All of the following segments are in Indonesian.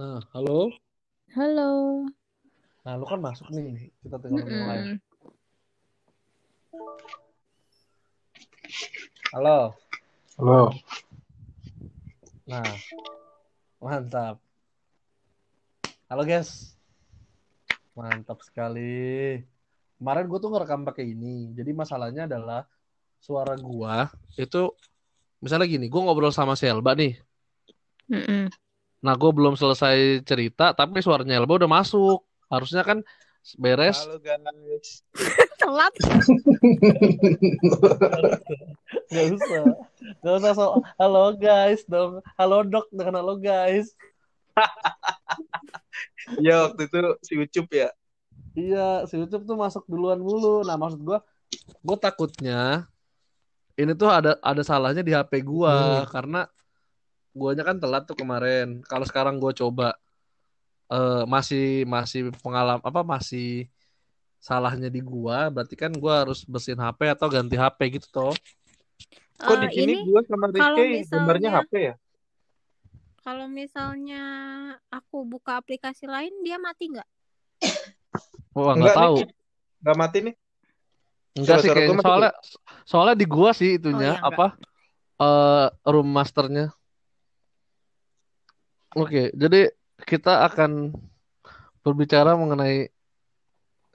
Nah, halo. Halo. Nah, lu kan masuk nih. Kita tinggal mulai. Mm-mm. Halo. Halo. Nah, mantap. Halo guys. Mantap sekali. Kemarin gue tuh ngerekam pakai ini. Jadi masalahnya adalah suara gua itu misalnya gini, gue ngobrol sama si Elba nih. Mm-mm. Nah, gue belum selesai cerita, tapi suaranya Elba udah masuk. Harusnya kan beres. Halo guys. Telat. Gak usah. Gak usah so, halo guys dong. Halo dok dengan halo guys. Ya waktu itu si Ucup ya. Iya, si YouTube tuh masuk duluan mulu. Nah, maksud gua, gua takutnya ini tuh ada ada salahnya di HP gua karena guanya kan telat tuh kemarin. Kalau sekarang gua coba eh masih masih pengalaman apa masih salahnya di gua, berarti kan gua harus bersihin HP atau ganti HP gitu toh. Kok di Eh, sini ini gua sama Rizky gambarnya HP ya? kalau misalnya aku buka aplikasi lain dia mati nggak? Wah, nggak Enggak tahu. nih. Enggak mati nih. Enggak sih kayaknya soalnya soalnya di gua sih itunya Oh, iya, apa eh room masternya. Oke, jadi kita akan berbicara mengenai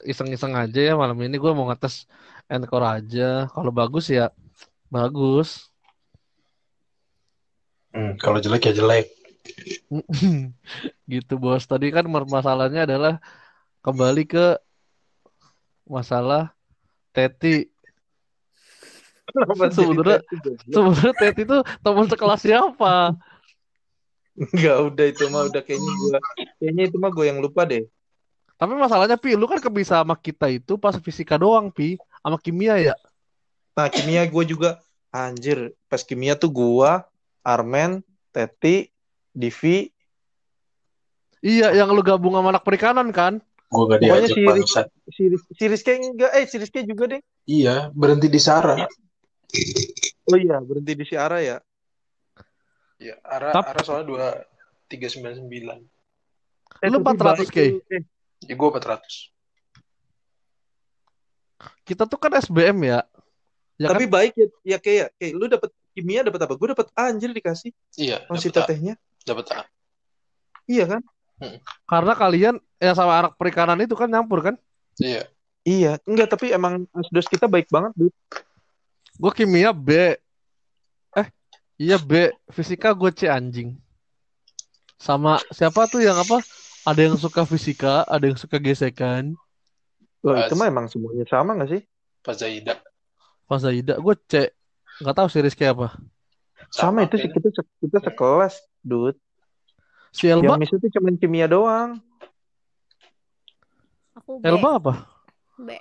iseng-iseng aja ya malam ini gue mau ngetes Encore aja. Kalau bagus ya bagus. Hmm, kalau jelek ya jelek. Gitu bos. Tadi kan masalahnya adalah kembali ke masalah Teti. Sebenarnya-? Sebenarnya Teti itu teman sekelas siapa? Enggak, udah itu mah udah kayaknya gua kayaknya itu mah gua yang lupa deh. Tapi masalahnya Pi, lu kan kebisa sama kita itu pas fisika doang Pi, sama kimia ya. Nah, kimia gua juga anjir, pas kimia tuh gua, Armen, Teti, Divi, Iya, yang lu gabung sama anak perikanan kan? Gue gak Pokoknya diajak si- bangsat. si, si Rizky enggak, eh si Rizky juga deh. Iya, berhenti di Sara. Oh iya, berhenti di si Ara ya. Iya, Ara, Tap. Ara soalnya dua tiga sembilan sembilan. Eh, Lu 400 baik K. Eh, Ya gue empat ratus. Kita tuh kan SBM ya. Ya tapi kan? baik ya, ya kayak, kayak lu dapet kimia dapat apa? Gue dapet A, anjir dikasih Iya, A. tetehnya. Dapat A. Iya kan? Karena kalian ya sama anak perikanan itu kan nyampur kan? Iya. Iya, enggak tapi emang asdos kita baik banget, Dut. Gue kimia B. Iya B. Fisika gue C anjing. Sama siapa tuh yang apa? Ada yang suka fisika, ada yang suka gesekan. Loh, Pas. itu mah emang semuanya sama gak sih? Pas Zaida. Pas Zaida, gue C. Nggak tahu sih Rizky apa. Sama, itu sih kita se- kita sekelas, Dut. Si Elba, Yang miss itu cuma kimia doang. Aku B. Elba apa? B.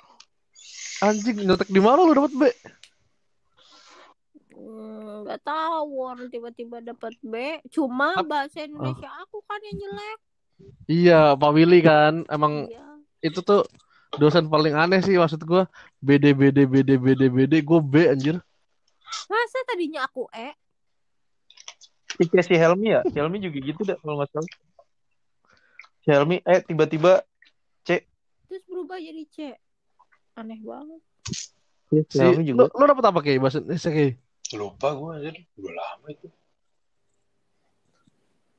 Anjing, nyetek di mana lu dapat B? Nggak tahu orang tiba-tiba dapat B. Cuma Ap- bahasa Indonesia aku kan yang jelek. Iya, Pak Willy kan. Emang Iya. itu tuh dosen paling aneh sih maksud gua. BD BD BD BD BD gue B anjir. Masa tadinya aku E? Si kayak si Helmi ya, si Helmi juga gitu dah kalau nggak salah. Si Helmi, eh tiba-tiba Terus berubah jadi C. Aneh banget. ya, si Si, Helmi lu, juga. lu dapet apa kayak bahasa Indonesia kayak? Lupa gue anjir. Udah lama itu.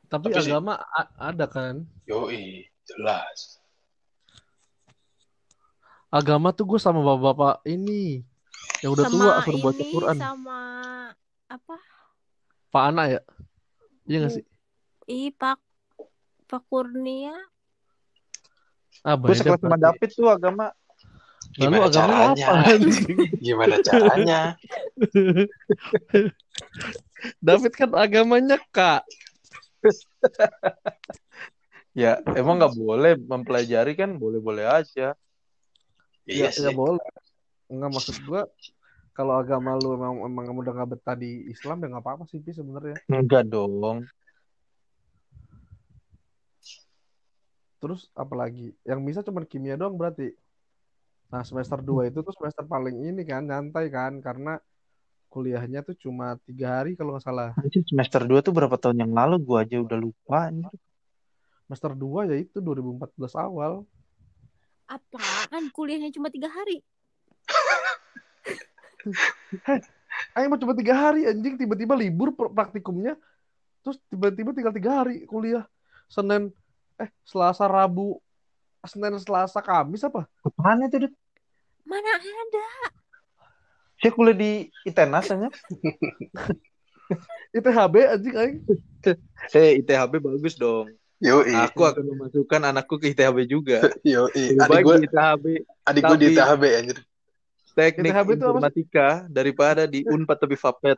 Tapi, Tapi sih- agama a- ada kan. Yoi, jelas. Agama tuh gue sama bapak-bapak ini yang udah sama tua suruh baca Quran. sama apa? Pak Ana ya? Iya gak sih? Ih, Pak Pak Kurnia. Ah, Gue sekelas sama. David tuh agama. Lalu Gimana caranya? apa? Gimana caranya? David kan agamanya kak. Ya, emang nggak boleh mempelajari kan boleh-boleh aja. Iya ya, sih. boleh. Enggak maksud gua kalau agama lu emang, emang udah nggak betah di Islam ya nggak apa-apa sih sebenarnya. Enggak dong. Terus apalagi yang bisa cuma kimia doang berarti. Nah semester 2 itu tuh semester paling ini kan nyantai kan karena kuliahnya tuh cuma tiga hari kalau nggak salah. Semester 2 tuh berapa tahun yang lalu gua aja udah lupa semester 2 ya itu 2014 awal. Apaan kuliahnya cuma tiga hari? Ayo mau cuma tiga hari anjing tiba-tiba libur pr- praktikumnya terus tiba-tiba tinggal tiga hari kuliah Senin eh Selasa Rabu Senin Selasa Kamis apa Apaan itu, Dut? Mana ada? Saya kuliah di ITENAS aja. ITHB anjing aing Eh, ITHB bagus dong. Yoi. Aku akan memasukkan anakku ke ITHB juga. Lebih Adik gue di ITHB adik gue di tapi- THB anjir. teknik ITHB itu apa sih? informatika daripada di Unpad tapi Fapet.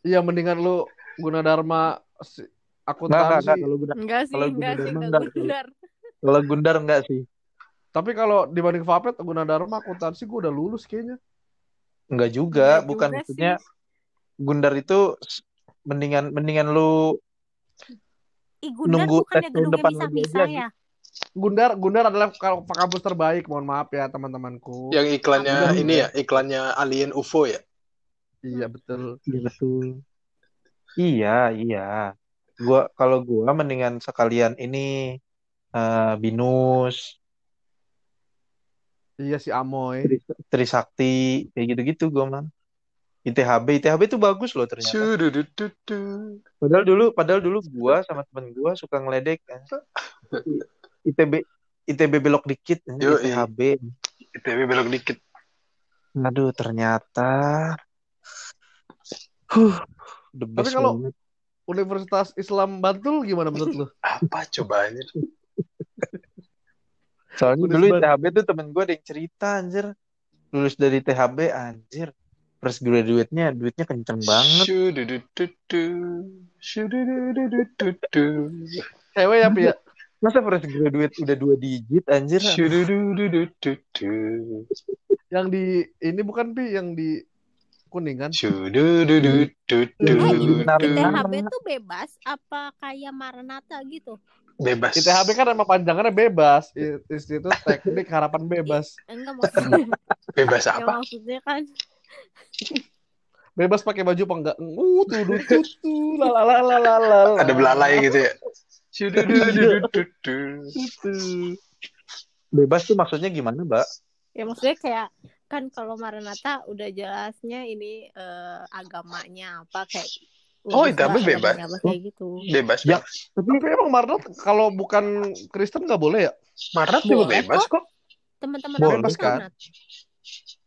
Iya mendingan lu guna dharma si- Enggak, enggak, akuntansi enggak. Kalau Gundar, Enggak sih, Kalau enggak sih, enggak. gundar. kalau Gundar enggak sih. Tapi kalau dibanding Fapet guna dharma akuntansi gue udah lulus kayaknya Enggak juga, Enggak bukan juga maksudnya sih. Gundar itu mendingan mendingan lu Ih, Gundar Nunggu tes tahun depan misa-misa aja, ya? Gundar Gundar adalah kal- kampus terbaik mohon maaf ya teman-temanku Yang iklannya Udah, ini ya, iklannya Alien UFO ya. iya betul Iya betul. Iya, iya. Gua kalau gua mendingan sekalian ini eh, Binus, iya si Amoy Tri- Trisakti, kayak gitu-gitu gua mah. ITHB, ITHB itu bagus loh ternyata. Padahal dulu, padahal dulu gua sama temen gua suka ngeledek kan. ITB, ITB belok dikit, eh, Yoi. ITHB. ITB belok dikit. Aduh, ternyata, huh, the Tapi best kalau- banget. Universitas Islam Bantul gimana menurut lu Apa coba anjir? Soalnya Udah dulu sebar. ITHB tuh temen gue ada yang cerita anjir. Lulus dari THB anjir. Fresh graduate-nya duitnya kenceng banget. Cewek ya Pi, ya Masa fresh graduate udah dua digit anjir? Yang di ini bukan Pi yang di kuningan. Benar. ITHB tuh bebas apa kayak Maranatha gitu? Bebas. ITHB kan emang panjangannya bebas Institut Teknik Harapan Bebas Enggak maksudnya. Bebas ya apa? maksudnya kan bebas pakai baju apa enggak uh tuh tuh tuh tuh la la la la la la Ada belalai gitu ya. Tuh. Bebas tuh maksudnya gimana, Mbak? ya maksudnya kayak kan kalau Maranatha udah jelasnya ini eh, agamanya apa kayak Oh, ITHB bebas. kayak gitu. Bebas. Ya. bebas. tapi emang Marnat kalau bukan Kristen nggak boleh ya Maret juga bebas kok. Teman-teman aku kan? Maranatha.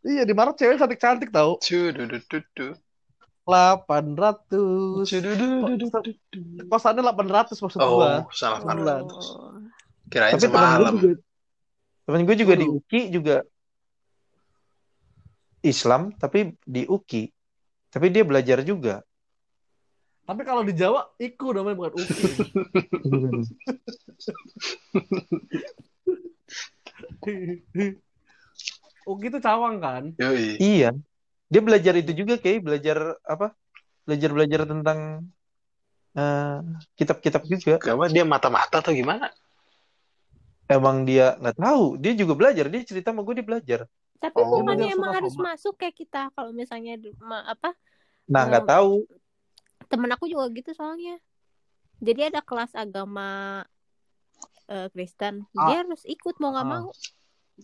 iya di Maret cewek cantik cantik tau. 800 Shudududududu. kosannya 800 maksud gua Oh, salah. Oh. Kirain Tapi temen gue semalam. juga, temen gue juga di. UKI juga Islam, tapi di UKI. Tapi dia belajar juga. Tapi kalau di Jawa iku namanya bukan uki uki itu cawang kan Yoi. Iya. Dia belajar itu juga kayak belajar apa? Belajar-belajar tentang eh, kitab-kitab juga. Kenapa dia mata-mata atau gimana? Emang dia nggak tahu. Dia juga belajar. Dia cerita sama gue dia belajar. Tapi Oh. bukannya emang harus masuk kayak kita kalau misalnya ma- apa Nah nggak tahu. Temen aku juga gitu soalnya. Jadi ada kelas agama eh, Kristen, Ah. dia harus ikut mau nggak Ah. mau.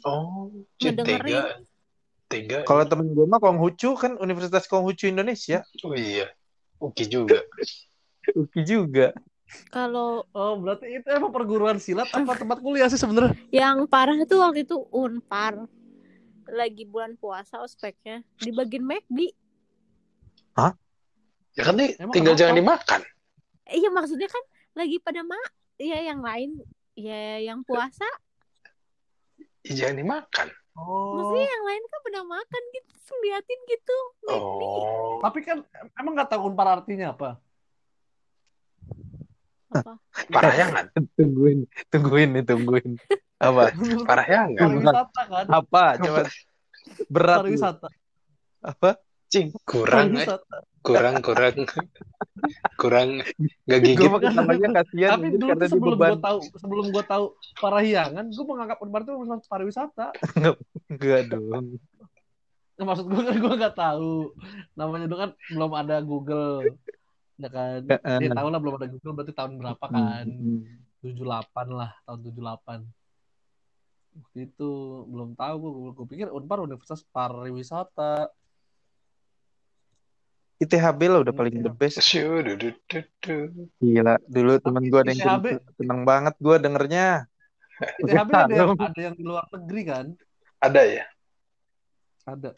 Oh, Ngedengerin. tiga. Tiga. Kalau temen gue mah Konghucu kan Universitas Konghucu Indonesia. Oh iya. Oke juga. UKI juga. Kalau oh berarti itu emang perguruan silat apa tempat kuliah sih sebenarnya yang parah tuh waktu itu Unpar lagi bulan puasa ospeknya dibagiin McD. Ya kan nih, Emang tinggal kenapa? jangan dimakan. Iya maksudnya kan lagi pada mak ya yang lain ya yang puasa Ya, jangan dimakan. oh maksudnya yang lain kan pada makan gitu terus liatin gitu. Oh. tapi kan emang nggak tahu unpar artinya apa apa Parahyangan. Tungguin, tungguin nih, tungguin. Apa? Parahyangan. pariwisata kan Apa? Coba berat. pariwisata Apa? Cing, kurang, eh. kurang, kurang, kurang, gak Gue gigit. mah kesamanya kasihan tapi dulu karena sebelum gue tahu sebelum gue tahu parahyangan gue menganggap unpar itu urusan pariwisata Enggak dong. Nah, maksud gue kan gue nggak tahu namanya dulu kan belum ada Google Ya kan. Heeh. Ya tahu lah belum ada Google berarti tahun berapa kan? Hmm. 78 lah, tahun 78. Waktu itu belum tahu gue, gue pikir Unpar Universitas Pariwisata. ITHB lah udah paling the best. Shududududu. Gila, dulu temen gue ada yang cerita. Seneng banget gue dengernya. ITHB ada yang, ada yang di luar negeri kan? Ada ya? Ada.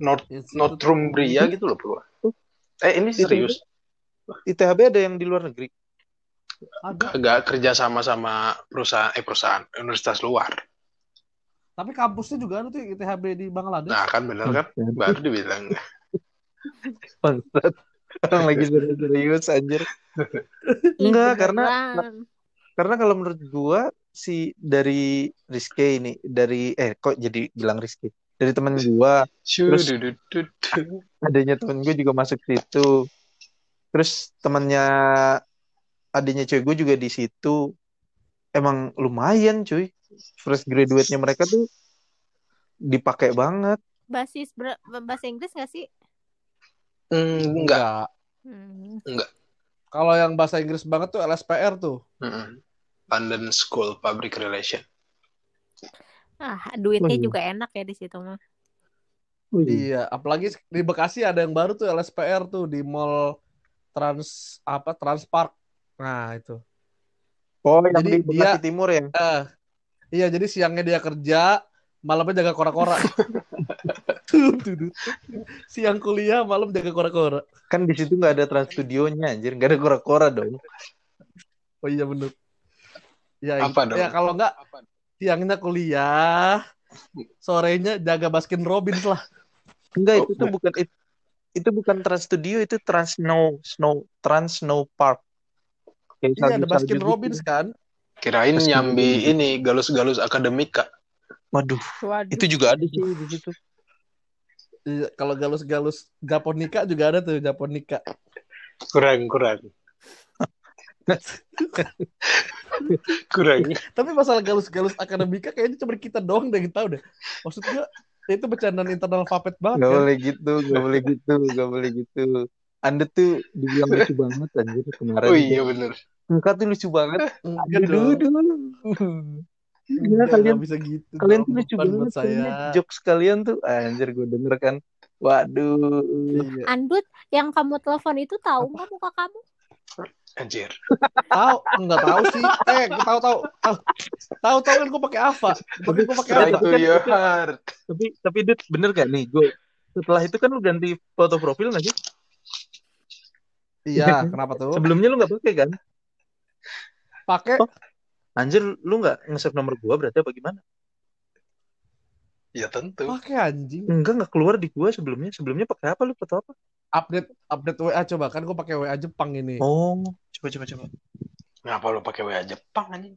Not Institut Northumbria gitu loh, Bro. Eh, ini serius. ITHB ada yang di luar negeri. ada. Agak kerja sama sama perusahaan eh perusahaan universitas luar. Tapi kampusnya juga ada tuh ITHB di Bangladesh. Nah, kan bener kan? Baru dibilang. Bangsat. Orang lagi serius anjir. Enggak, karena karena kalau menurut gua si dari Rizky ini dari eh kok jadi bilang Rizky dari temen gua Shududududu. adanya temen gue juga masuk situ terus temennya adanya cewek gue juga di situ emang lumayan cuy fresh graduate-nya mereka tuh dipakai banget Basis ber- bahasa Inggris gak sih? Hmm, enggak. Hmm. Kalau yang bahasa Inggris banget tuh LSPR tuh. Mm-mm. London School Public Relation. Ah, duitnya Waduh. juga enak ya di situ mah. Iya, apalagi di Bekasi ada yang baru tuh LSPR tuh di Mall Trans apa Transpark. Nah, itu. oh yang Jadi di Bekasi dia- Timur ya Eh, iya, jadi siangnya dia kerja, malamnya jaga kora-kora. Tuh. Siang kuliah, malam jaga kora-kora. kan di situ nggak ada trans studionya anjir nggak ada kora-kora dong Oh iya bener. Ya, Apa dong? ya kalau enggak siangnya kuliah, sorenya jaga Baskin Robbins lah. enggak Oh, itu tuh bukan it- itu bukan trans studio itu trans snow snow trans snow park Kayak Iya, ada Baskin gitu. Robbins kan. Kirain Terus nyambi ini galus-galus akademika. waduh Waduh. itu juga ada sih di situ kalau galus-galus Japonika juga ada tuh Japonika. Kurang, kurang. kurang. Tapi masalah galus-galus akademika kayaknya cuma kita doang deh yang tahu deh. Maksud gua itu bercandaan internal Vapet banget Gak kan. boleh gitu, gak boleh gitu, gak boleh gitu. Anda tuh dibilang lucu banget anjir kemarin. Oh iya bener. Muka tuh lucu banget. Enggak Aduh, dong. Gila, kalian nggak bisa gitu. kalian tuh lucu banget buat saya. Jokes kalian tuh anjir gue denger kan. Waduh. Iya. Andut yang kamu telepon itu tahu nggak muka kamu? Anjir. Tahu, enggak tahu sih. Eh, tahu tahu. Tahu tahu tahu kan gua pakai apa? Tapi gua pakai apa? Tapi tapi Dut bener gak nih gue setelah itu kan lu ganti foto profil gak sih? Iya, kenapa tuh? Sebelumnya lu gak pakai kan? Pakai Oh. Anjir lu gak nge-save nomor gua berarti apa gimana? Ya tentu. pakai anjing. Enggak gak keluar di gua sebelumnya. Sebelumnya pakai apa lu foto apa? Update update WA coba kan gua pakai WA Jepang ini. Oh, coba coba coba. Ngapa lu pakai WA Jepang anjing?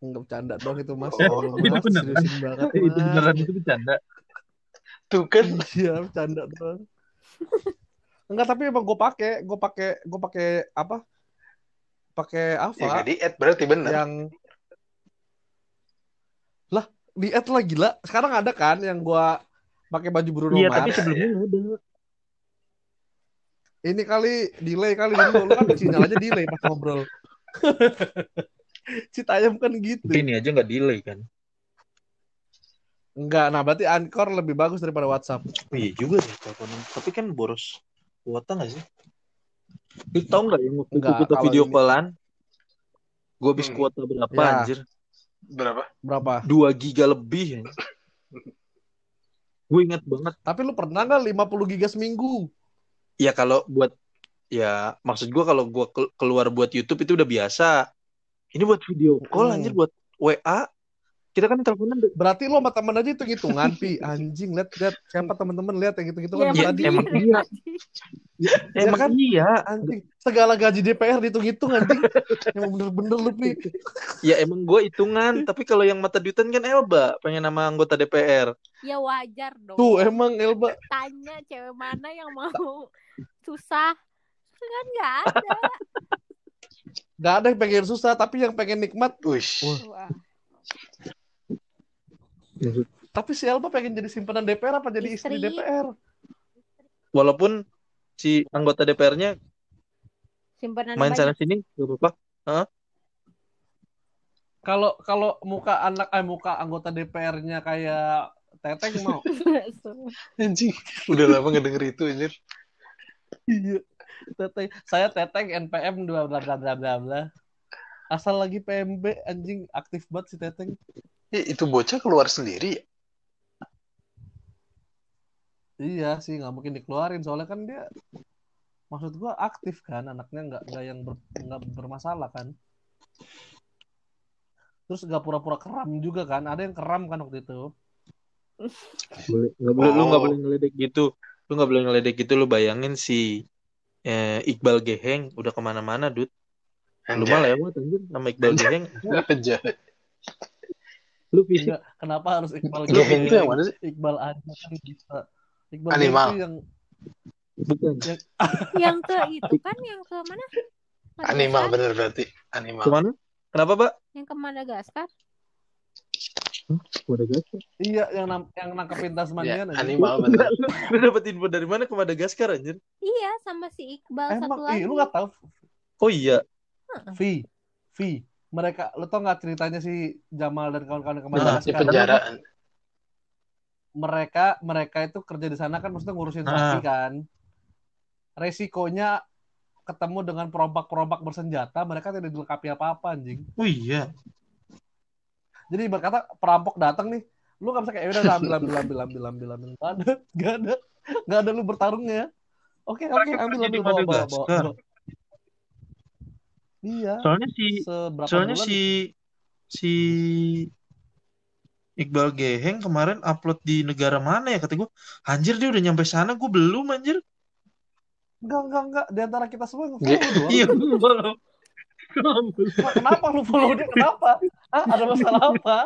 Enggak bercanda dong itu Mas. Oh, itu seriusin banget. itu beneran itu bercanda. Tuh kan. Iya, bercanda doang. Enggak, tapi emang gue pakai, gue pakai, gue pakai apa? Pakai Ya apa? nggak di add berarti bener. yang lah di add lah gila. Sekarang ada kan yang gue pakai baju Bruno Iya, tapi sebelumnya ada. Ini kali delay kali dulu. Lu kan sinyal aja delay pas ngobrol. Citayam kan gitu. Ini aja nggak delay kan? Enggak, nah berarti Anchor lebih bagus daripada WhatsApp. Oh, iya juga sih teleponan. Tapi kan boros kuota nggak sih? Lu tau nggak yang waktu Nggak, kita video ini- callan? Gue habis Hmm. kuota berapa Ya. anjir? Berapa? Berapa? 2 giga lebih. Gue ingat banget. Tapi lu pernah nggak 50 giga seminggu? Ya kalau buat ya maksud gue kalau gue keluar buat YouTube itu udah biasa. Ini buat video call Hmm. anjir buat WA. Kita kan teleponan Berarti lo sama temen aja hitung hitungan pi anjing lihat lihat siapa temen-temen lihat yang hitung hitungan Iya, tadi emang iya. Ya emang kan? iya. anjing segala gaji DPR dihitung hitung anjing emang bener-bener lu pi Ya emang gue hitungan. Tapi kalau yang mata duitan kan Elba pengen nama anggota DPR. Ya wajar dong. tuh emang Elba Tanya cewek mana yang mau susah. Kan nggak ada. nggak ada yang pengen susah tapi yang pengen nikmat. Wah. Tapi si Elba pengen jadi simpanan DPR apa jadi istri, Istri. DPR Walaupun si anggota DPR-nya Simpanan main sana sini gak apa-apa. Kalau kalau muka anak eh muka anggota DPR-nya kayak Teteng mau. Anjing, udah lama ngedenger itu anjir. Iya. Teteng. Saya Teteng NPM bla bla bla bla bla. Asal lagi PMB anjing aktif banget si Teteng. Eh, itu bocah keluar sendiri. ya? Iya sih nggak mungkin dikeluarin soalnya kan dia maksud gua aktif kan anaknya nggak nggak yang ber, nggak bermasalah kan. Terus nggak pura-pura keram juga kan? Ada yang keram kan waktu itu. Boleh, nggak boleh, lu nggak Oh. boleh ngeledek gitu. Lu nggak boleh ngeledek gitu. Lu bayangin si eh, Iqbal Geheng udah ke mana-mana, Dut. Lu mah Anjay. lewat anjir nama Iqbal Geheng. Anjay. Lu fisik Enggak, kenapa harus Iqbal Geheng itu yang mana sih? Iqbal aja kan bisa. Iqbal Animal. itu yang bukan. yang ke itu kan yang ke mana? Animal Madagaskar? bener berarti. Animal. Ke mana? Kenapa, Pak? Yang ke Madagaskar. Gagal. iya yang nam, yang nangkepin Ya, Tasmanian aja. animal bener. Lu dapet info dari mana ke Madagaskar anjir? Iya, sama si Iqbal satu Emang, lagi. ih, lu gak tahu Oh iya. V, V. Mereka, lu tau nggak ceritanya si Jamal dan kawan-kawan yang ke Nah, Di penjara. Mereka, mereka itu kerja di sana kan, maksudnya ngurusin sapi kan. Resikonya ketemu dengan perompak-perompak bersenjata, mereka tidak dilengkapi apa-apa anjing. Oh iya. Jadi berkata perampok datang nih, lu gak bisa kayak "Ya udah ambil ambil ambil ambil ambil ambil gak ada gak ada gak ada lu bertarungnya. Oke oke Mereka ambil ambil bawa bawa bawa. Bawa. Iya. Soalnya si Seberapa soalnya bulan si si Iqbal Geheng kemarin upload di negara mana ya kata gue anjir dia udah nyampe sana gue belum anjir enggak enggak enggak di antara kita semua yang Ge- follow doang. iya gue belum kenapa lu follow dia kenapa? Hah, ada masalah apa?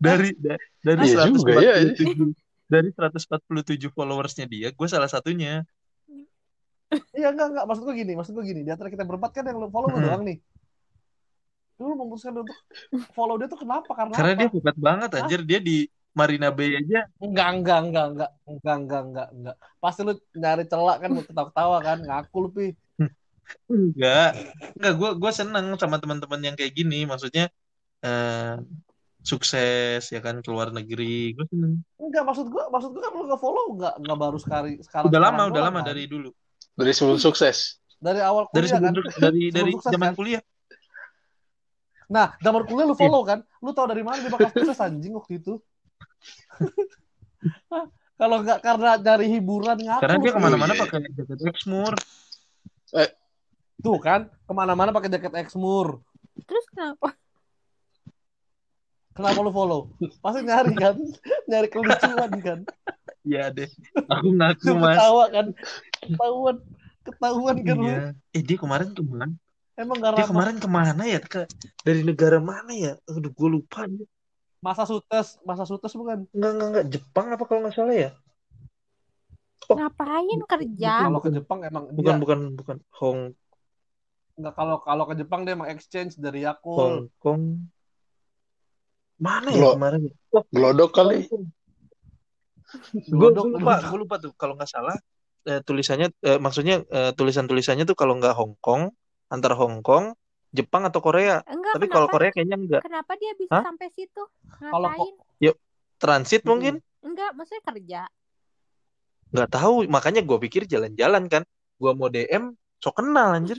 dari da- dari Iya juga ya. 147 dari 147 followersnya dia gue salah satunya Iya enggak enggak maksud gua gini, maksud gua gini, di antara kita berempat kan yang lu follow lu doang nih. Lu memutuskan untuk follow dia tuh kenapa? Karena karena apa? dia hebat banget anjir dia di Marina Bay aja Enggak, enggak, enggak, enggak, enggak, enggak, enggak, enggak. Pasti lu nyari celak kan, mau ketawa-ketawa kan, ngaku lu, Pi. enggak enggak gue gue seneng sama teman-teman yang kayak gini maksudnya eh sukses ya kan keluar negeri gue seneng Enggak, maksud gua, maksud gua kan lu nge-follow enggak, enggak baru sekali, sekarang. udah lama sekarang udah lama kan? dari dulu Dari sebelum sukses. dari awal dari kuliah sebelum kan. dari Sebelum dari sukses, zaman kan? kuliah Nah, zaman kuliah lu follow kan? Lu tahu dari mana dia bakal sukses anjing waktu itu? Kalau enggak karena dari hiburan ngaku karena dia ke mana-mana Oh, iya. pakai jaket Exmoor Tuh kan, ke mana-mana pakai jaket Exmoor. Terus kenapa? Kenapa lu follow? Pasti nyari kan, nyari kelucuan kan. Iya deh aku ngaku Lu mas ketawa kan, ketahuan, ketahuan kan lu. iya eh dia kemarin ke mana Emang gak dia kemarin ke mana ya Ke- dari negara mana ya aduh gue lupa Masa sutes, masa sutes bukan? Enggak, enggak, enggak. Jepang apa kalau nggak salah ya? Ngapain kerja? Kalau ke Jepang emang Bukan, dia bukan, bukan. Hong nggak kalau kalau ke Jepang dia emang exchange dari Yakult. Hong Kong. Mana ya Glo- kemarin? ya? Oh, Glodok kali. gue lupa, gue lupa tuh. Kalau nggak salah, eh, tulisannya, eh, maksudnya eh, tulisan-tulisannya tuh kalau nggak Hong Kong, antara Hong Kong, Jepang atau Korea. Enggak, Tapi kalau? Korea kayaknya enggak. Kenapa dia bisa Hah? sampai situ? Kalau Ngapain? Transit Hmm. mungkin? Enggak, maksudnya kerja. Nggak tahu. Makanya gue pikir jalan-jalan kan. Gue mau DM, so kenal anjir.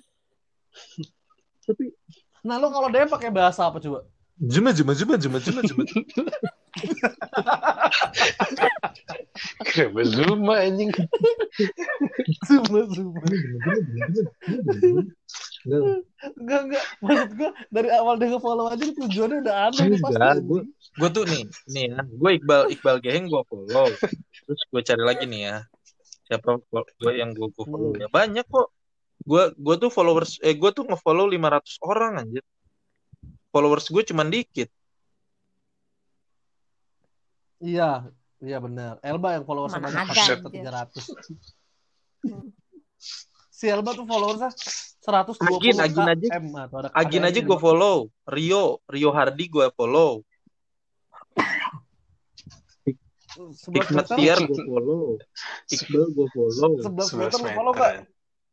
Tapi Nah lu kalau dia pakai bahasa apa coba? Juma, juma, juma, juma, juma, juma. Kenapa Zuma anjing? Zuma Zuma. Enggak enggak. Maksud gua dari awal dia nge-follow aja tujuannya udah aneh nih pasti. Enggak, gue gue tuh nih, nih ya, gue Iqbal Iqbal Geheng gue follow, terus gue cari lagi nih ya, siapa gue yang gue gue follow ya banyak kok, gue gue tuh followers, eh gue tuh ngefollow 500 orang anjir, followers gue cuman dikit, Iya, iya benar. Elba yang followersnya Mana banyak ada, satu anjir. tiga ratus. Si Elba tuh followersnya seratus dua Agin, puluh Agin aja. m atau ada Agin aja gue follow, Rio Rio Hardi gue follow, Sebelas meter, Tiar gue follow, Iqbal gue follow, sebelas meter Sebelas lu follow meter.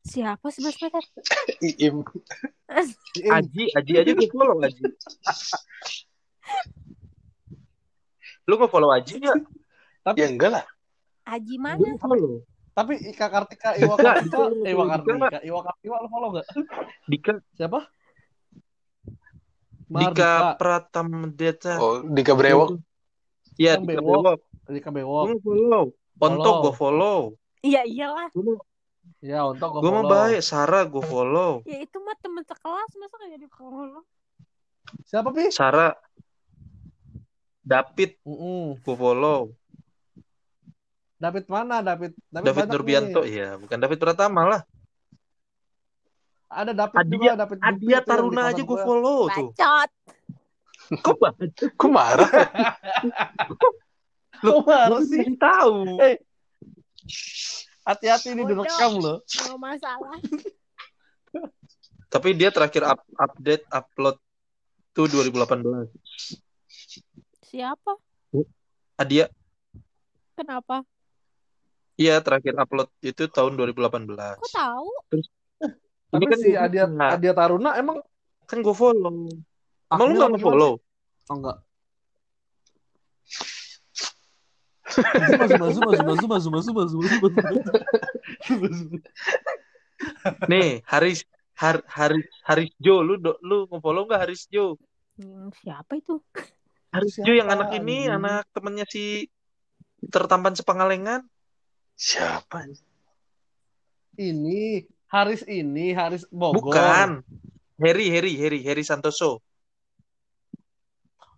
Siapa 11 meter? Iim. Iim. Aji, Aji aja gue follow Aji. Lu nggak follow Aji nggak? Tapi Ya enggak lah. Aji mana? Gue follow. tapi Ika Kartika, Iwa Kartika, Iwa Kartika, Iwa Kartika lu follow gak? Dika, Siapa? Dika Mardika, Pratamdeta. Oh, Dika Brewok. Iya, Dika. Bewok. Dika Gue Bewok. mau follow. Follow. gue follow. Iya iyalah. Gue mau, Ya, untuk gue gue mau follow. baik. Sarah gue follow. Ya itu mah temen sekelas masa gak jadi follow? Siapa, Pi? Sarah. David Mm-mm. gue follow. David mana? David David, David Nurbianto. Iya, bukan David Pratama lah. Ada David Adia- juga, David Adia Taruna aja gue gua. follow tuh. Bacot. Kok banget? Kok marah? Lu marah sih? tahu. Eh, hati-hati ini direkam loh. Nggak masalah. Tapi dia terakhir up- update upload tuh 2018. Siapa? Adia, Kenapa? Iya terakhir upload itu tahun 2018. Kok tahu? Tapi kan si Adia Nah. Adia Taruna emang Kan gue follow. Emang lu gak follow? Oh enggak. Zuma, zuma, zuma, zuma, zuma, zuma, zuma, zuma, zuma, zuma. Nih, Haris Har, Haris Haris Jo, lu do, lu mau follow nggak Haris Jo? Hmm, siapa itu? Haris Siapa, Jo yang anak ini, anak temennya si tertampan sepangalengan. Siapa? Ini Haris ini Haris Bogor. Bukan. Harry, Harry, Harry, Harry Santoso.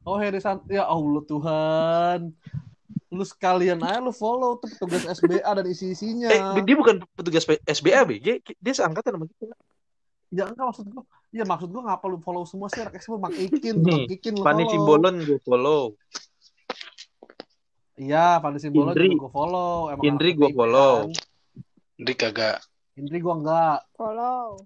Oh Harry Sant ya Allah Tuhan. Lu sekalian aja lu follow tuh petugas SBA dan isi-isinya. Eh, dia bukan petugas SBA, BG. Dia seangkatan sama kita. Ya enggak maksud gua. Ya maksud gua ngapa lu follow semua sih anak SBA Bang Ikin, Bang Ikin lu Fanny follow. Simbolon gue follow. Iya, Fanny Simbolon Indri. juga gua follow. Emang Indri PDIP follow. kan. Indri kagak. Indri gua enggak. Follow.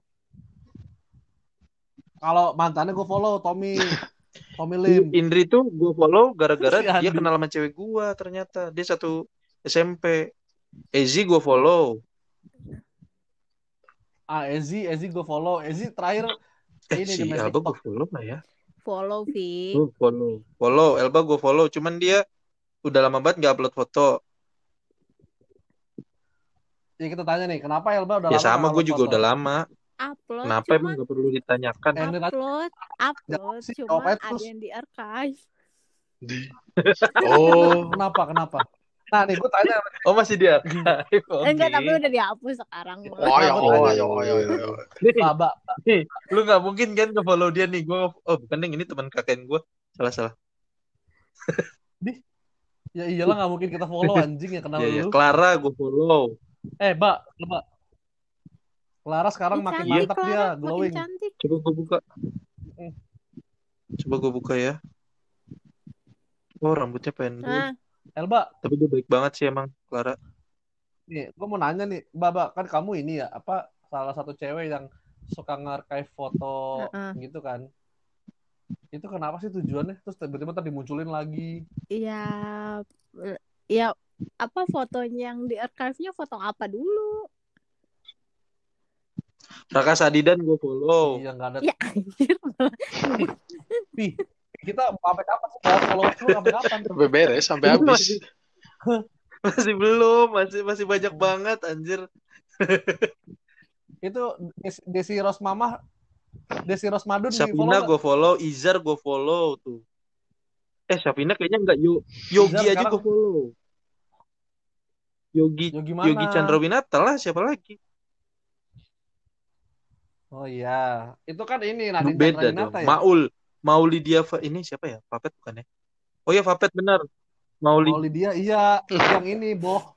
Kalau mantannya gua follow Tommy. Tommy Lim. Indri tuh gue follow gara-gara Si dia Andi. kenal sama cewek gue ternyata. Dia satu SMP. Ezi gue follow. Ah, Ezi, Ezi gua follow. Ezi terakhir Eh, Ini si Elba gue follow nggak ya? Follow, Vi. Gue follow. Follow. Elba gue follow. Cuman dia udah lama banget nggak upload foto. ya kita tanya nih, kenapa Elba udah ya lama sama nggak gue upload juga foto? udah lama. Upload. Kenapa cuman emang nggak perlu ditanyakan? Upload, upload. Cuman jawab aja ada terus. yang di archive. Di- Oh, Kenapa? Kenapa? Nah, nih gue tanya. Oh masih dia. Oke. Enggak, tapi udah dihapus sekarang. oh, oh, tanya? ayo, ayo, ayo, ayo. Nih, Mbak, nih, lu nggak mungkin kan ke follow dia nih. Gue oh bukan Neng, ini teman kakek gue. Salah salah. Ya iyalah nggak mungkin kita follow anjing ya kenal Iya iya. lu. Clara gue follow. Eh, Mbak, Mbak. Clara sekarang makin cantik, mantap Clara. dia, glowing. cantik. Coba gue buka. Hmm. Coba gue buka ya. Oh rambutnya pendek. Nah, Elba, Tapi dia baik banget sih emang Clara. nih, gue mau nanya nih, Mbak, Mbak, kan kamu ini ya, apa salah satu cewek yang suka nge-archive foto Heeh. gitu kan? Itu kenapa sih tujuannya? Terus tiba-tiba tadi dimunculin lagi. ya, ya apa fotonya yang di archive-nya foto apa dulu? Raka Sadidan gue follow. Iya, nggak ada. Ya anjir. Pi, kita sampai kapan sih bahas followers lu sampai kapan? Sampai beres, sampai habis. masih, masih belum, masih masih banyak banget anjir. Itu Des- Desi Rosmamah, Desi Rosmadun di follow Safina nggak? gue follow, Izar gue follow tuh. Eh Safina kayaknya enggak Yo, Yogi Izar aja gue follow. Yogi Yogi mana? Yogi Chandrawinata lah siapa lagi? Oh iya, itu kan ini Nadine Beda Chandrawinata dong. ya. Maul, Maulidia Fa- ini siapa ya? Papet bukan ya? Oh ya Papet benar. Mauli Mauli dia iya yang ini boh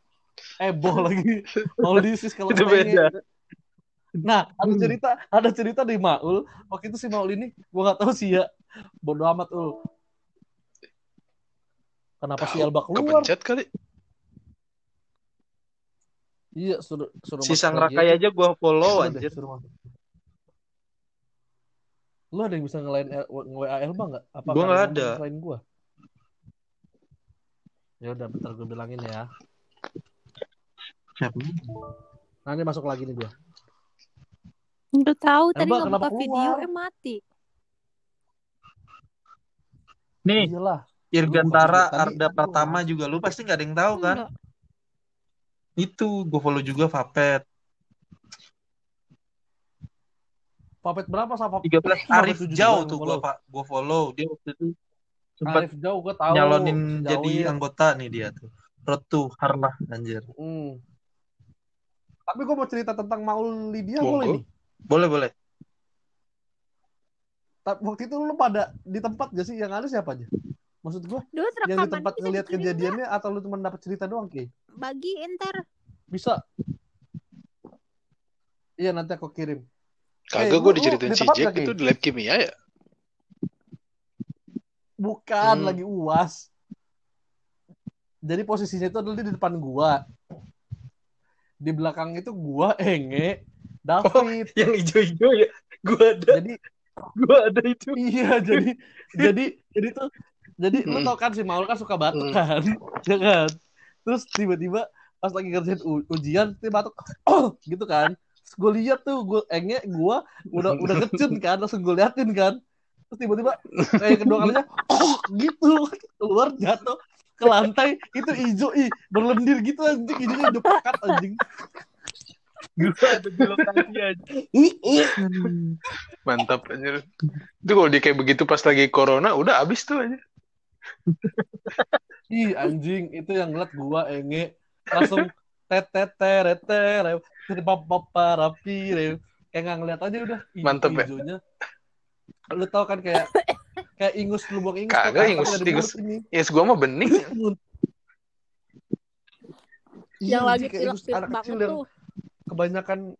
eh boh lagi Mauli sis kalau itu beda. Nah ada cerita ada cerita di Maul waktu itu si Maul ini gua nggak tahu sih ya bodoh amat ul. Kenapa si Elba keluar? Kepencet kali. Iya suruh suruh Si Sang Rakai aja gue follow deh, anjir. suruh masuk. Lu ada yang bisa ngelain nge-WA Elba nggak? Apa Gua nggak ada Selain gua. Ya udah bentar gue bilangin ya. Siapa? Nanti masuk lagi nih dia. Udah tahu tadi nggak kenapa buka video eh mati. Nih, Iyalah. Irgantara Arda tadi Pratama juga lu pasti nggak ada yang tahu kan? Enggak. Itu gue follow juga Vapet. Papet berapa sama 13 Vapet Arif tujuh Jauh tuh follow. gue pak gue follow dia waktu itu sempat Arif jauh gue tahu. nyalonin Jauh jadi ya. anggota nih dia tuh. To Harlah anjir. Hmm. Tapi gue mau cerita tentang Maul Lydia boleh nih. Boleh boleh. Tapi waktu itu lu pada di tempat gak sih yang ada siapa aja? Maksud gue Duh, yang di tempat dikirim kejadiannya atau lu cuma dapat cerita doang Ki? Bagi ntar. Bisa. Iya nanti aku kirim. Kagak Eh, gue lu- diceritain si Jack itu di lab kimia ya. Bukan Hmm. lagi uas. Jadi posisinya itu adalah di depan gua. Di belakang itu gua, Enge, David. Yang hijau-hijau ya. Gue ada, Jadi gue ada itu. iya jadi jadi jadi tuh jadi lu Hmm. tau kan si Maul kan suka batuk Hmm. kan ya kan terus tiba-tiba pas lagi kerjain ujian dia batuk oh gitu kan terus gue lihat tuh gue enge gue udah udah kecun kan langsung gue liatin kan terus tiba-tiba kayak kedua kalinya oh gitu keluar jatuh ke lantai itu hijau ih berlendir gitu anjing hijaunya udah pekat anjing Ada lokasi aja. Mantap anjir. Itu kalau dia kayak begitu pas lagi corona udah abis tuh aja. ih anjing itu yang ngeliat gua enge langsung tetetere papa rapi kayak nggak ngeliat aja udah Mantep ya? lu tau kan kayak kayak ingus lu buang ingus Kagak, kan, ingus- ingus. Yes, gua mah bening. Iya, yang lagi pilek-pilek anak banget tuh. Kebanyakan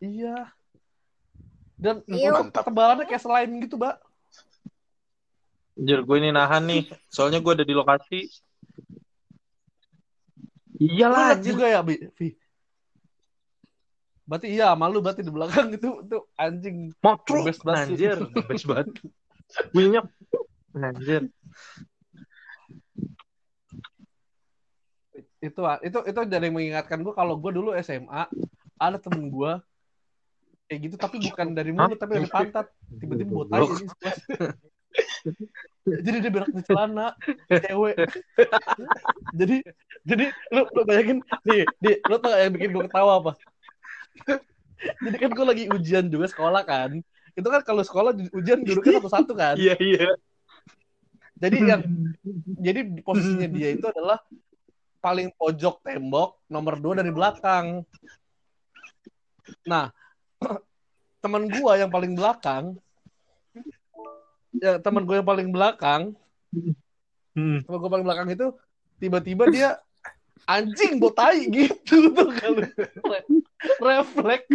iya dan. Mantap. tebalannya kayak slime gitu mbak Anjir, gue ini nahan nih. Soalnya gue ada di lokasi. Iyalah, liat anjir. juga ya bi Vi? berarti iya malu berarti di belakang itu itu anjing Motruk. Best banget sih. Anjir, best banget. Bunyinya. Anjir. Itu itu itu dari mengingatkan gue kalau gue dulu SMA ada temen gue kayak gitu tapi bukan dari mulut tapi dari pantat tiba-tiba botai Goblok. ini sekelas. jadi dia berak di celana cewek jadi jadi lu, lu bayangin nih di lu tau yang bikin gue ketawa apa jadi kan gue lagi ujian juga sekolah kan itu kan kalau sekolah ujian duduknya satu-satu kan Iya, iya. jadi yang jadi di posisinya dia itu adalah paling pojok tembok nomor dua dari belakang. Nah, teman gua yang paling belakang, ya teman gua yang paling belakang, Hmm. teman gua paling belakang itu tiba-tiba dia anjing botai gitu tuh kalau refleks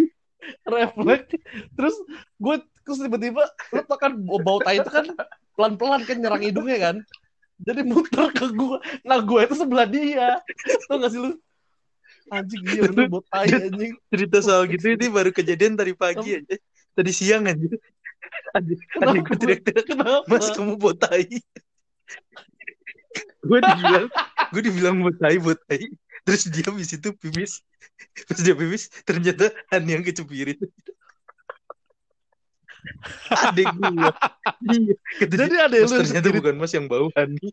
refleks terus gue terus tiba-tiba lo tau kan bau tai itu kan pelan-pelan kan nyerang hidungnya kan jadi muter ke gue nah gue itu sebelah dia tau gak sih lu anjing iya bener bau tai anjing Cerita soal gitu ini baru kejadian tadi pagi aja. Tadi siang aja. Adik, adik gue teriak-teriak, Mas kamu botai. gue dibilang, gue dibilang botai, botai. Terus dia habis itu pipis. Terus dia pipis, ternyata Hani yang kecepirit. Adik gue. Iya. Dia, jadi ada lu ternyata sendiri bukan mas yang bau Hani.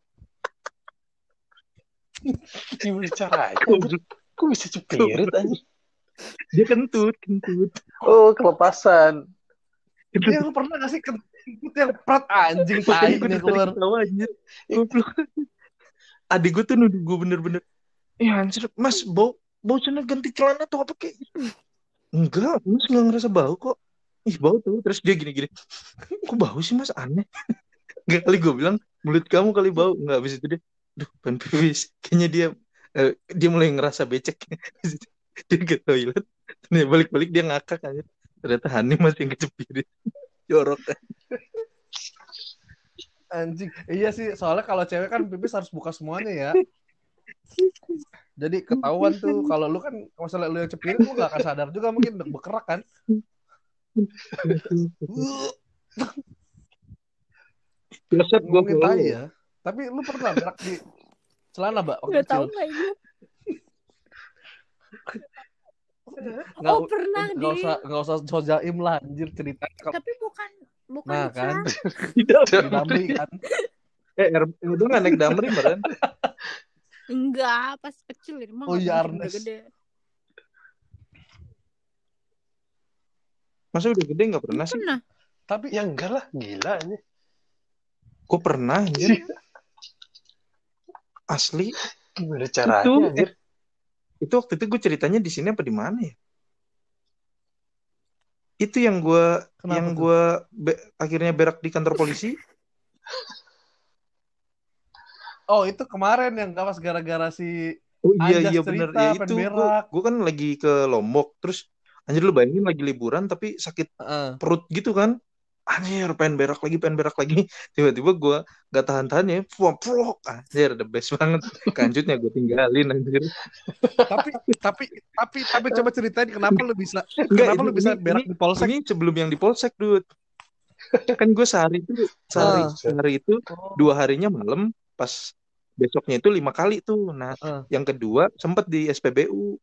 Gimana caranya? Kok bisa cepirit aja? Dia kentut, kentut. Oh, kelepasan. ya lu pernah gak sih kentut yang prat anjing tai gue keluar anjir. Adik gue tuh nuduh gue bener-bener. Ya anjir, mas bau bau celana ganti celana tuh apa kayak gitu. Enggak, mas nggak ngerasa bau kok. Ih bau tuh. Terus dia gini-gini. Kok bau sih mas aneh. Enggak kali gue bilang mulut kamu kali bau. Enggak habis itu dia. Duh, ban pipis. Kayaknya dia eh, dia mulai ngerasa becek. Dia ke toilet. Ternyata balik-balik dia ngakak aja. Ternyata Hani masih yang kecepirit. Jorok. anjing iya sih soalnya kalau cewek kan pipis harus buka semuanya ya jadi ketahuan tuh kalau lu kan masalah lu yang cepirit lu gak akan sadar juga mungkin udah berkerak kan Biasa gue ngomongin tai ya tapi lu pernah berak di celana mbak Udah tahu kecil nggak ini? nggak Oh, pernah, nggak Di. usah nggak usah sojaim lah anjir cerita Tapi bukan bukan Nah, kan. Di Damri kan Eh, er, udah nggak naik damri meren. Enggak, pas kecil ini mah Oh iya, mungkin Arnes. gede. Masa udah gede nggak pernah sih? Pernah. tapi Ya enggak lah, gila ini. Gue pernah, anjir. Asli. Gimana caranya, Itu, anjir? Itu waktu itu gue ceritanya di sini apa di mana ya? Itu yang gue Kenapa yang gue be- akhirnya berak di kantor polisi. oh itu kemarin yang gak pas gara-gara si Oh iya Anjas iya bener ya itu. Gue kan lagi ke Lombok terus anjir lu bayangin lagi liburan tapi sakit Heeh. perut gitu kan. Anjir pengen berak lagi pengen berak lagi. Tiba-tiba gue gak tahan-tahan ya. Fuak. Anjir the best banget. Kanjutnya gue tinggalin anjir. tapi tapi tapi tapi coba ceritain kenapa lu bisa Enggak, kenapa lu ini- bisa ini- berak di polsek Ini sebelum yang di polsek, Dut. Kan gue sehari itu sehari, Ah. sehari itu dua harinya malam, pas besoknya itu lima kali tuh. Nah, Ah. yang kedua sempet di SPBU.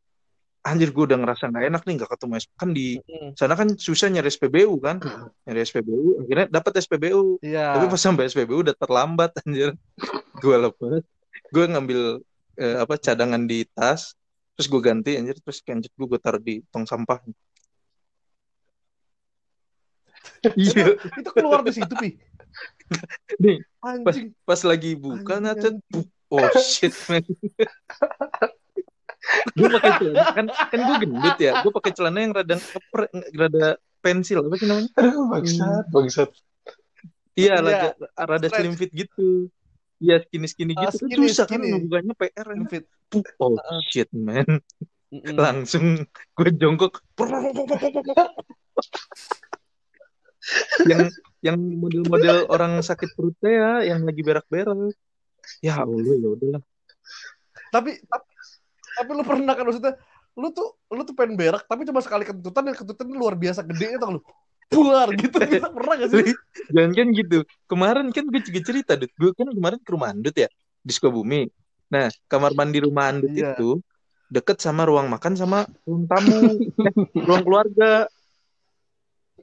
Anjir gue udah ngerasa nggak enak nih nggak ketemu kan di sana kan susah nyari SPBU kan, nyari SPBU. Akhirnya dapat SPBU. iya Tapi pas sampai SPBU udah terlambat anjir. Gue lepas. Gue ngambil eh, apa cadangan di tas, terus gue ganti anjir terus kanjut gue gue taruh di tong sampah. Iya. itu keluar di situ pi Nih, anjing pas lagi buka nacet oh shit man gue pakai celana kan kan gue gendut ya gue pakai celana yang rada keper rada pensil apa sih namanya Aduh, bangsat, bangsat. iya Iya, rada rada slim fit gitu iya skinny skinny Ah, gitu kan skinny, susah kan skinny. ngebukanya PR kan. Fit. Oh Ah. shit man Mm-mm. langsung gue jongkok yang yang model-model orang sakit perutnya ya yang lagi berak-berak ya allah ya udahlah tapi tapi tapi lu pernah kan maksudnya lu tuh lu tuh pengen berak tapi cuma sekali kentutan dan kentutan luar biasa gede itu lu buar gitu bisa pernah gak sih Jangan kan gitu. Kemarin kan gue juga cerita, Dut. Gue kan kemarin ke rumah Andut ya, di Sukabumi. Nah, kamar mandi rumah Andut Iya. itu deket sama ruang makan sama ruang tamu, eh, ruang keluarga.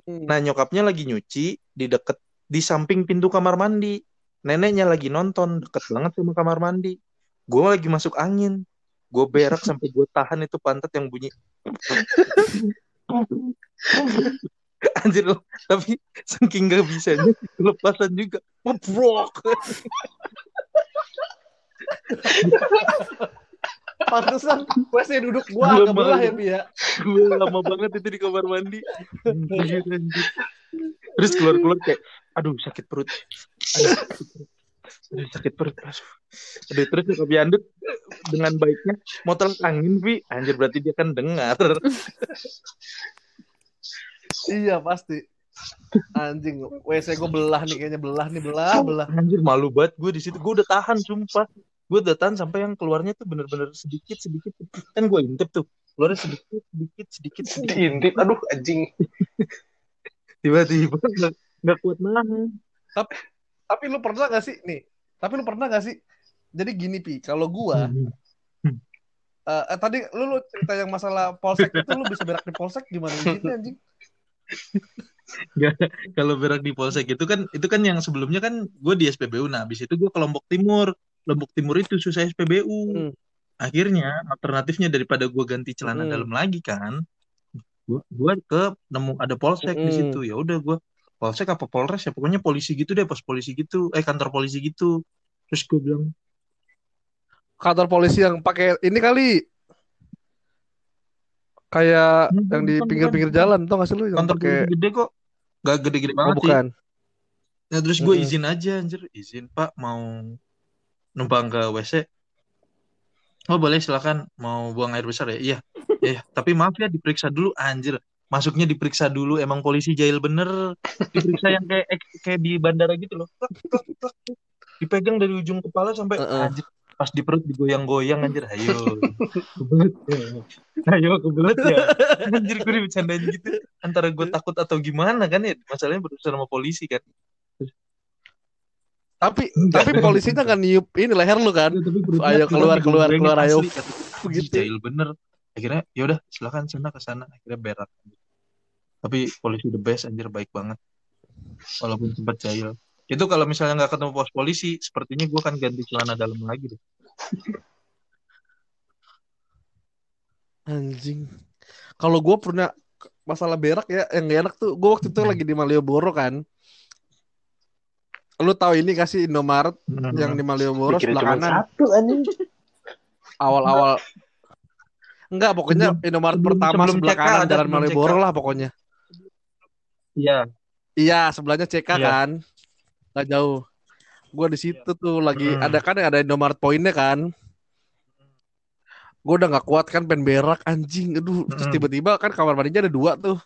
Nah, nyokapnya lagi nyuci di deket di samping pintu kamar mandi. Neneknya lagi nonton deket banget sama kamar mandi. Gue lagi masuk angin. Gue berak sampai gue tahan itu pantat yang bunyi. Anjir, tapi saking gak bisanya kelepasan juga. Ngebrok. pantesan WC duduk gua agak belah ya Pi ya Gue lama banget itu di kamar mandi. Terus keluar-keluar kayak, aduh sakit perut. Aduh, sakit perut. Aduh, sakit perut. Aduh. Aduh, terus nyokap Yandut dengan baiknya motor angin, Vi. Anjir, berarti dia kan dengar. iya pasti anjing WC gua belah nih kayaknya belah nih belah belah Anjir, malu banget gue di situ. Gue udah tahan, sumpah. Gue udah tahan sampai yang keluarnya tuh bener-bener sedikit, sedikit. Kan gue intip tuh. Keluarnya sedikit, sedikit, sedikit, sedikit. Diintip, aduh anjing. Tiba-tiba nggak nggak kuat nahan. tapi lu pernah gak sih nih tapi lu pernah gak sih? Jadi gini pi kalau gua eh, eh, tadi lu, lu cerita yang masalah polsek itu lu bisa berak di polsek gimana izinnya anjing? Kalau berak di polsek itu kan itu kan yang sebelumnya kan gue di SPBU nah habis itu gue ke Lombok Timur. Lombok Timur itu susah SPBU Hmm. akhirnya alternatifnya daripada gue ganti celana Hmm. dalam lagi kan gue ke nemu ada polsek di Hmm. situ. Ya udah gue polsek apa polres ya pokoknya polisi gitu deh pos polisi gitu eh kantor polisi gitu terus gue bilang kantor polisi yang pakai ini kali kayak Bukan, yang di pinggir-pinggir jalan tau gak sih lu yang kantor pakai polisi gede kok nggak gede-gede oh banget sih bukan Nah, terus gue Mm-mm. izin aja anjir, izin Pak mau numpang ke WC. Oh boleh silakan mau buang air besar ya? Iya. Ya, ya. tapi maaf ya diperiksa dulu anjir. Masuknya diperiksa dulu emang polisi jahil bener. Diperiksa yang kayak kayak di bandara gitu loh. Dipegang dari ujung kepala sampai Heeh. anjir. Pas di perut digoyang-goyang anjir. Ayo. Kebelet ya. Ayo kebelet ya. Anjir gue dibicarain gitu. Antara gue takut atau gimana kan ya. Masalahnya berurusan sama polisi kan. tapi Enggak. tapi polisinya nggak niup ini leher lu kan Ayo keluar, keluar, digorengin keluar, ayo. Begitu. Jahil bener. Akhirnya ya udah silakan sana ke sana akhirnya berak tapi polisi the best anjir baik banget walaupun sempat jahil itu kalau misalnya nggak ketemu pos polisi sepertinya gue akan ganti celana dalam lagi deh Anjing. Kalau gue pernah masalah berak ya, yang gak enak tuh, gue waktu itu lagi di Malioboro kan. Lu tahu ini kasih Indomaret yang di Malioboro sebelah kanan. satu anjing. Awal-awal. Enggak, pokoknya Indomaret sebelum- pertama sebelum sebelah CK kanan Jalan sebelum Malioboro lah pokoknya. iya Iya, sebelahnya CK Iya. kan. Gak jauh. Gue di situ tuh lagi Hmm. ada kan ada Indomaret poinnya kan. Gue udah nggak kuat kan pengen berak anjing. Aduh, terus Hmm. tiba-tiba kan kamar mandinya ada dua tuh.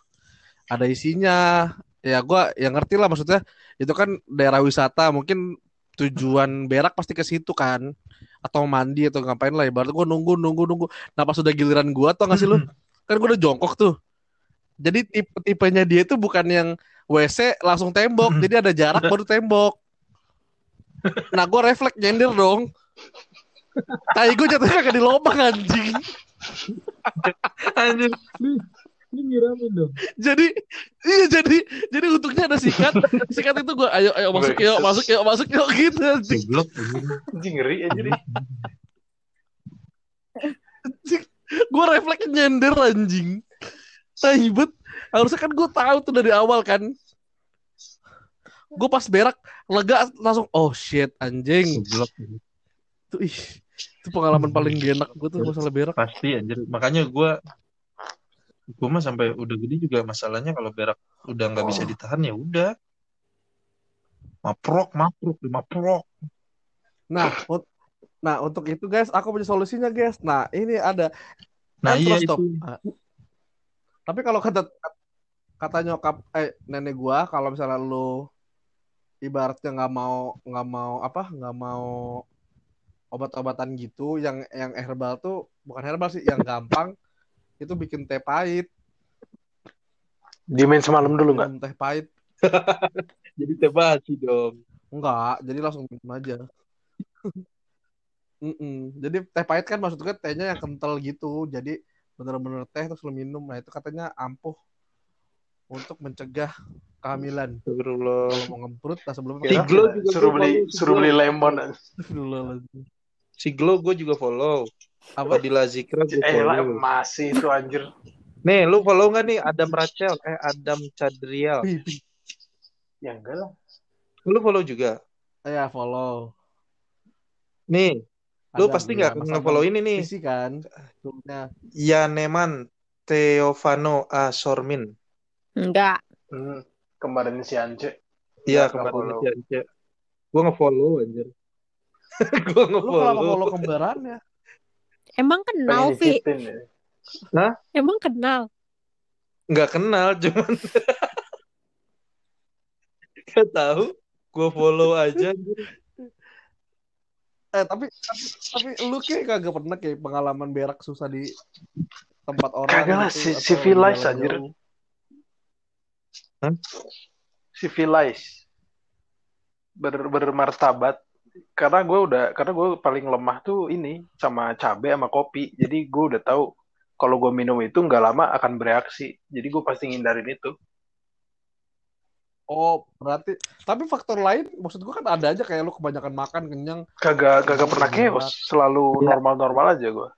Ada isinya. Ya gue yang ngerti lah maksudnya itu kan daerah wisata mungkin tujuan berak pasti ke situ kan atau mandi atau ngapain lah ibarat gue nunggu nunggu nunggu. Nah pas udah giliran gue tau gak sih lu? Kan gue udah jongkok tuh. Jadi tipe-tipenya dia itu bukan yang WC langsung tembok. Jadi ada jarak baru tembok. Nah gue refleks nyender dong. Tai gue jatuhnya kagak di lubang anjing. Anjir ini nyiramin dong. Jadi iya jadi jadi untungnya ada sikat. Sikat itu gue ayo ayo masuk yuk masuk yuk masuk yuk gitu goblok Anjing. Ngeri anjir. gue refleks nyender anjing. Taibet harusnya kan gue tahu tuh dari awal kan. Gue pas berak lega langsung oh shit anjing. Goblok tuh ih itu pengalaman paling gak enak gue tuh masalah berak. Pasti anjir. Makanya gue gue mah sampai udah gede juga masalahnya kalau berak udah nggak bisa ditahan ya udah. Maprok maprok maprok nah ut- nah untuk itu guys aku punya solusinya guys. Nah ini ada. Nah Eh, iya itu. Stop. Ah. tapi kalau kata kata nyokap eh nenek gua kalau misalnya lu ibaratnya nggak mau nggak mau apa nggak mau obat-obatan gitu yang yang herbal tuh bukan herbal sih yang gampang itu bikin teh pahit Dimain semalam dulu nggak? teh pahit jadi tebasi dong enggak jadi langsung minum aja Mm-mm. Jadi teh pahit kan maksudnya tehnya yang kental gitu. Jadi bener-bener teh terus lu minum. Nah itu katanya ampuh untuk mencegah kehamilan. Astagfirullah. Kalau mau ngemprut, nah sebelumnya Si Kira- Glo juga suruh beli suruh beli lemon. Astagfirullahaladzim. Si Glo gue juga follow apa di Lazikra gue Eh lah follow masih itu anjir. nih lu follow nggak nih Adam Rachel eh Adam wih. Ya enggak lah. lu follow juga Ya follow. nih lu Adam, pasti iya, nggak Mas nge-follow ini nih Isi kan. Sebelumnya. Yaneman Teofano Asormin Enggak. Hmm, kemarin si Ance. Iya kemarin nge-follow. si Ance. Gue nge-follow anjir. gue Lu kenapa nge-follow. follow kembarannya? Emang kenal, Pengen Vi? ya. Emang kenal. Nggak kenal cuman Gak tahu. Gue follow aja. Eh tapi tapi, tapi lu kayak kagak pernah kayak pengalaman berak susah di tempat orang Kagak lah, gitu, si- civilized, anjir. jauh. Civilized. Ber bermartabat. Karena gue udah karena gue paling lemah tuh ini sama cabe sama kopi. Jadi gue udah tahu kalau gue minum itu nggak lama akan bereaksi. Jadi gue pasti ngindarin itu. Oh, berarti tapi faktor lain maksud gua kan ada aja kayak lu kebanyakan makan kenyang. Kagak kagak pernah berat. chaos. Selalu Ya. normal-normal aja gue.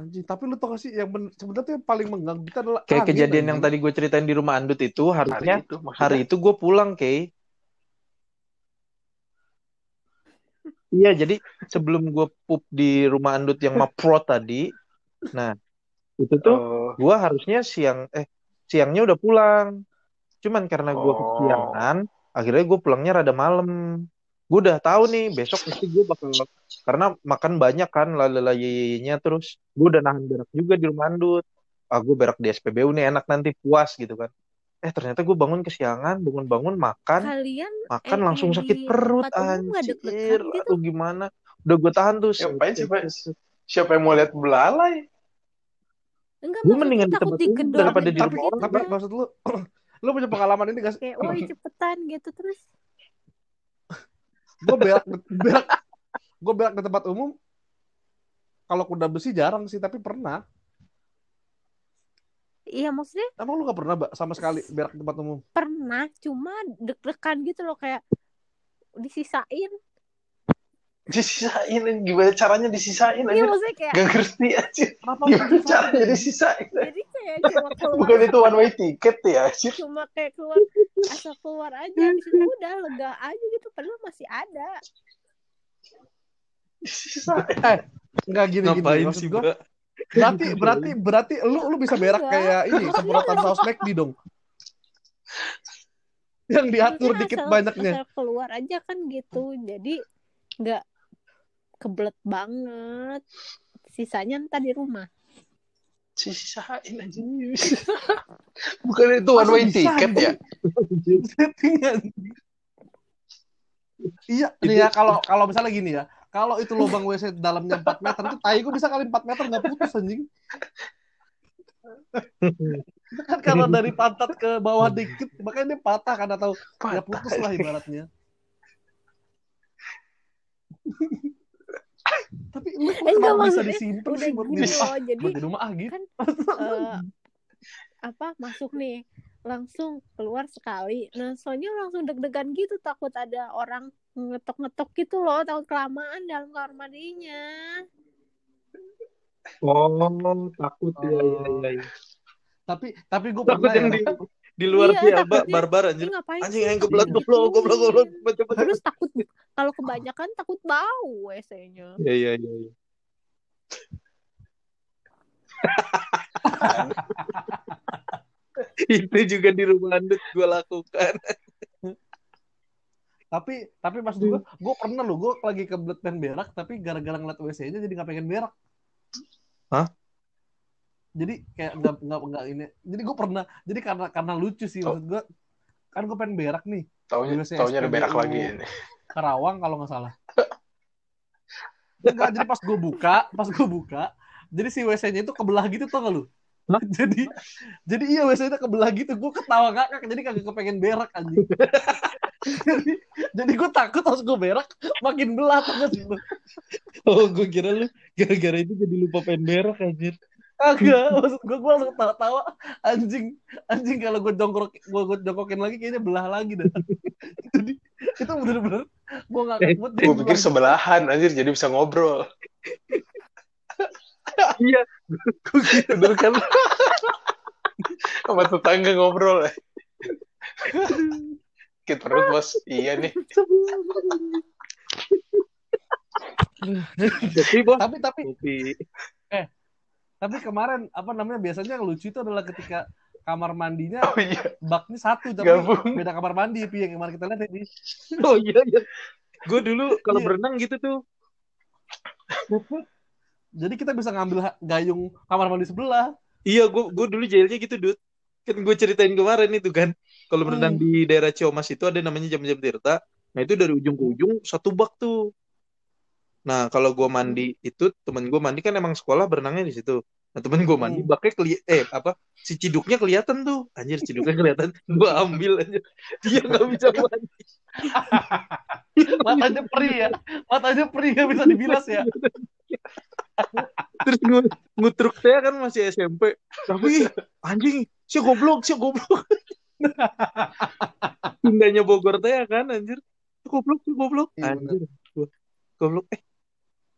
Anjing, tapi lu tau gak sih yang ben- sebenarnya tuh yang paling mengganggu kita adalah Kayak angin, kejadian yang anjing. tadi gue ceritain di rumah Andut itu Hari harusnya itu maksudnya. hari itu gue pulang Kay. Iya jadi sebelum gue pup di rumah Andut yang maprot tadi, nah itu tuh Oh, gue harusnya siang eh siangnya udah pulang. Cuman karena gue Oh. kesiangan, akhirnya gue pulangnya rada malam. Gue udah tahu nih besok pasti gue bakal karena makan banyak kan lalala terus gue udah nahan berak juga di rumah Andut. Ah gue berak di SPBU nih enak nanti puas gitu kan. Eh ternyata gue bangun kesiangan, bangun-bangun makan, Kalian makan eh, langsung eh, sakit perut anjir. gitu? Aduh gimana? Udah gue tahan tuh. Ngapain sih, Pak? siapa yang mau lihat belalai? enggak Gue mendingan di tempat umum daripada di tapi rumah orang. tapi maksud lu lu punya pengalaman ini gak sih? kayak woi cepetan gitu terus Gue berak berak gue berak di tempat umum kalau kuda besi jarang sih, tapi pernah. Iya maksudnya Emang lu gak pernah, Mbak, sama sekali berak di tempat umum? pernah cuma deg-degan gitu loh kayak disisain. Disisain gimana caranya disisain Iya aja? maksudnya kayak Gak ngerti aja. Kenapa Gimana caranya disisain? jadi kayak cuma keluar Bukan itu one way ticket ya, anjir. cuma kayak keluar asal keluar aja di situ udah lega aja gitu padahal masih ada. Disisain. Enggak gini gini. Ngapain Maksud sih, gua, berarti berarti berarti lu lu bisa berak Enggak. kayak ini semprotan saus McD dong. Yang diatur Maksudnya dikit asal- banyaknya. asal keluar aja kan gitu jadi nggak kebelet banget sisanya ntar di rumah Disisain aja. Bukan itu one way ticket ya? Iya, nih ya kalau kalau misalnya gini ya, kalau itu lubang WC dalamnya 4 meter itu tai gue bisa kali 4 meter nggak putus anjing. Itu kan karena dari pantat ke bawah dikit, makanya dia patah kan atau ya putus lah ibaratnya. Tapi lu Eh, kenapa enggak, bisa maksudnya disimpan udah sih buat rumah? loh jadi Buat di rumah ah gitu. kan eh, apa masuk nih langsung keluar sekali nah soalnya langsung deg-degan gitu takut ada orang ngetok-ngetok gitu loh takut kelamaan dalam kamar mandinya Oh, takut ya, ya, ya, ya. Tapi tapi gue Takut pernah yang ya. di di luar Iya, sih Alba takutnya. barbar anjir. ngapain Anjing yang geblok goblok goblok cepet cepet. terus takut kalau kebanyakan takut bau WC-nya Ya ya ya. ya. Itu juga di rumah Andut gue lakukan. Tapi tapi pas gue gue pernah loh gue lagi kebelet pengen berak tapi gara-gara ngeliat WC-nya jadi nggak pengen berak. Hah? Jadi kayak nggak nggak nggak ini. Jadi gue pernah. Jadi karena karena lucu sih maksud gue kan gue pengen berak nih Taunya, taunya ada berak lagi ini. Karawang kalau nggak salah. Enggak, jadi pas gue buka, pas gue buka, jadi si WC-nya itu kebelah gitu tau gak lu? Hah? Jadi jadi iya WC-nya kebelah gitu, gue ketawa ngakak jadi kagak kepengen berak anjing. jadi jadi gue takut harus gue berak makin belah tau gak sih lu? Oh, gue kira lu gara-gara itu jadi lupa pengen berak anjir. Kagak, maksud gue gue langsung tawa-tawa anjing anjing kalau gue jongkok gue gue jongkokin lagi kayaknya belah lagi dah. jadi itu bener-bener gue ngakak Eh, banget. Gue pikir sebelahan anjir jadi bisa ngobrol. Iya. Bener kan? Sama tetangga ngobrol ya. Sakit perut bos. Iya nih. Tapi bos. tapi tapi Kopi. Tapi kemarin apa namanya biasanya yang lucu itu adalah ketika kamar mandinya Oh iya. baknya satu tapi Gabung. beda kamar mandi Pi, yang kemarin kita lihat tadi. Oh iya iya. Gue dulu kalau Iya. berenang gitu tuh. Jadi kita bisa ngambil gayung kamar mandi sebelah. Iya, gue gue dulu jailnya gitu, Dut. Kan gue ceritain kemarin itu kan. Kalau berenang Hmm. di daerah Ciomas itu ada namanya jam-jam Tirta. Nah, itu dari ujung ke ujung satu bak tuh. Nah, kalau gue mandi itu temen gue mandi kan emang sekolah berenangnya di situ. Nah, temen gue mandi Hmm. baknya keli eh apa si ciduknya kelihatan tuh. Anjir, ciduknya kelihatan. Gue ambil aja. Dia nggak bisa mandi. Matanya perih ya. Matanya perih nggak bisa dibilas ya. Terus ngu- ngutruk saya kan masih SMP. Tapi anjing, si goblok, si goblok. Pindahnya Bogor teh kan anjir. Si goblok, si goblok. Iya, Anjir. Goblok. Eh,